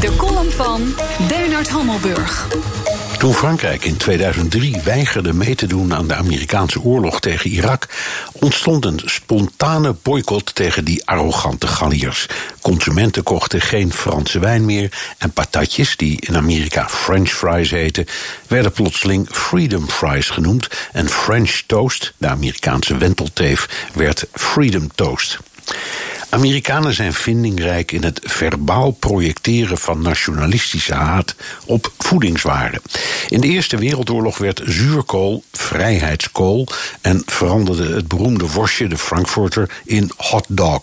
De column van Bernard Hammelburg. Toen Frankrijk in 2003 weigerde mee te doen aan de Amerikaanse oorlog tegen Irak, ontstond een spontane boycott tegen die arrogante Galliërs. Consumenten kochten geen Franse wijn meer en patatjes, die in Amerika French fries heten, werden plotseling Freedom fries genoemd en French toast, de Amerikaanse wentelteef, werd Freedom toast. Amerikanen zijn vindingrijk in het verbaal projecteren van nationalistische haat op voedingswaren. In de Eerste Wereldoorlog werd zuurkool vrijheidskool en veranderde het beroemde worstje, de Frankfurter, in hot dog.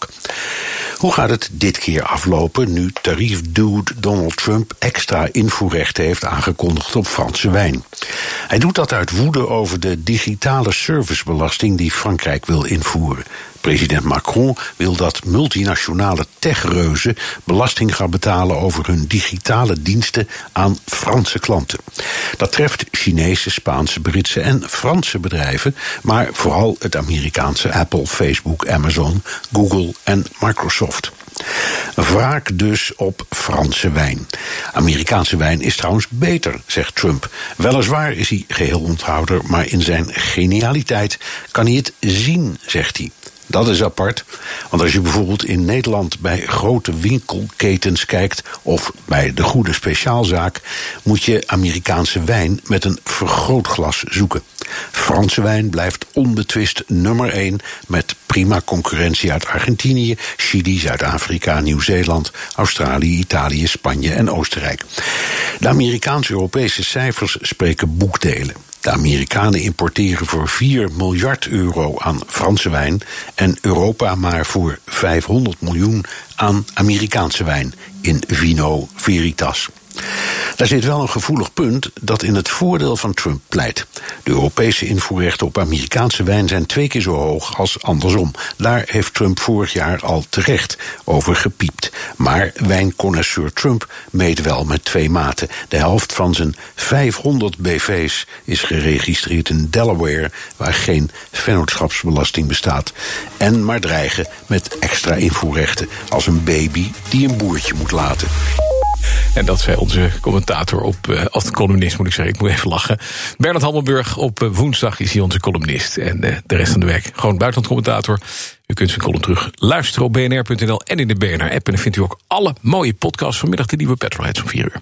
Hoe gaat het dit keer aflopen nu tariefdude Donald Trump extra invoerrechten heeft aangekondigd op Franse wijn? Hij doet dat uit woede over de digitale servicebelasting die Frankrijk wil invoeren. President Macron wil dat multinationale techreuzen belasting gaan betalen over hun digitale diensten aan Franse klanten. Dat treft Chinese, Spaanse, Britse en Franse bedrijven, maar vooral het Amerikaanse Apple, Facebook, Amazon, Google en Microsoft. Wraak dus op Franse wijn. Amerikaanse wijn is trouwens beter, zegt Trump. Weliswaar is hij geheel onthouder, maar in zijn genialiteit kan hij het zien, zegt hij. Dat is apart, want als je bijvoorbeeld in Nederland bij grote winkelketens kijkt of bij de goede speciaalzaak, moet je Amerikaanse wijn met een vergrootglas zoeken. Franse wijn blijft onbetwist nummer 1 met prima concurrentie uit Argentinië, Chili, Zuid-Afrika, Nieuw-Zeeland, Australië, Italië, Spanje en Oostenrijk. De Amerikaans-Europese cijfers spreken boekdelen. De Amerikanen importeren voor 4 miljard euro aan Franse wijn en Europa maar voor 500 miljoen aan Amerikaanse wijn in Vino Veritas. Daar zit wel een gevoelig punt dat in het voordeel van Trump pleit. De Europese invoerrechten op Amerikaanse wijn zijn twee keer zo hoog als andersom. Daar heeft Trump vorig jaar al terecht over gepiept. Maar wijnconnoisseur Trump meet wel met twee maten. De helft van zijn 500 BV's is geregistreerd in Delaware, waar geen vennootschapsbelasting bestaat. En maar dreigen met extra invoerrechten als een baby die een boertje moet laten. En dat zei onze commentator op, uh, of columnist moet ik zeggen, ik moet even lachen. Bernard Hammelburg, op uh, woensdag is hij onze columnist. En uh, de rest van de week gewoon buitenlandcommentator. U kunt zijn column terug luisteren op bnr.nl en in de BNR-app. En dan vindt u ook alle mooie podcasts. Vanmiddag de nieuwe Petrolheads om 4 uur.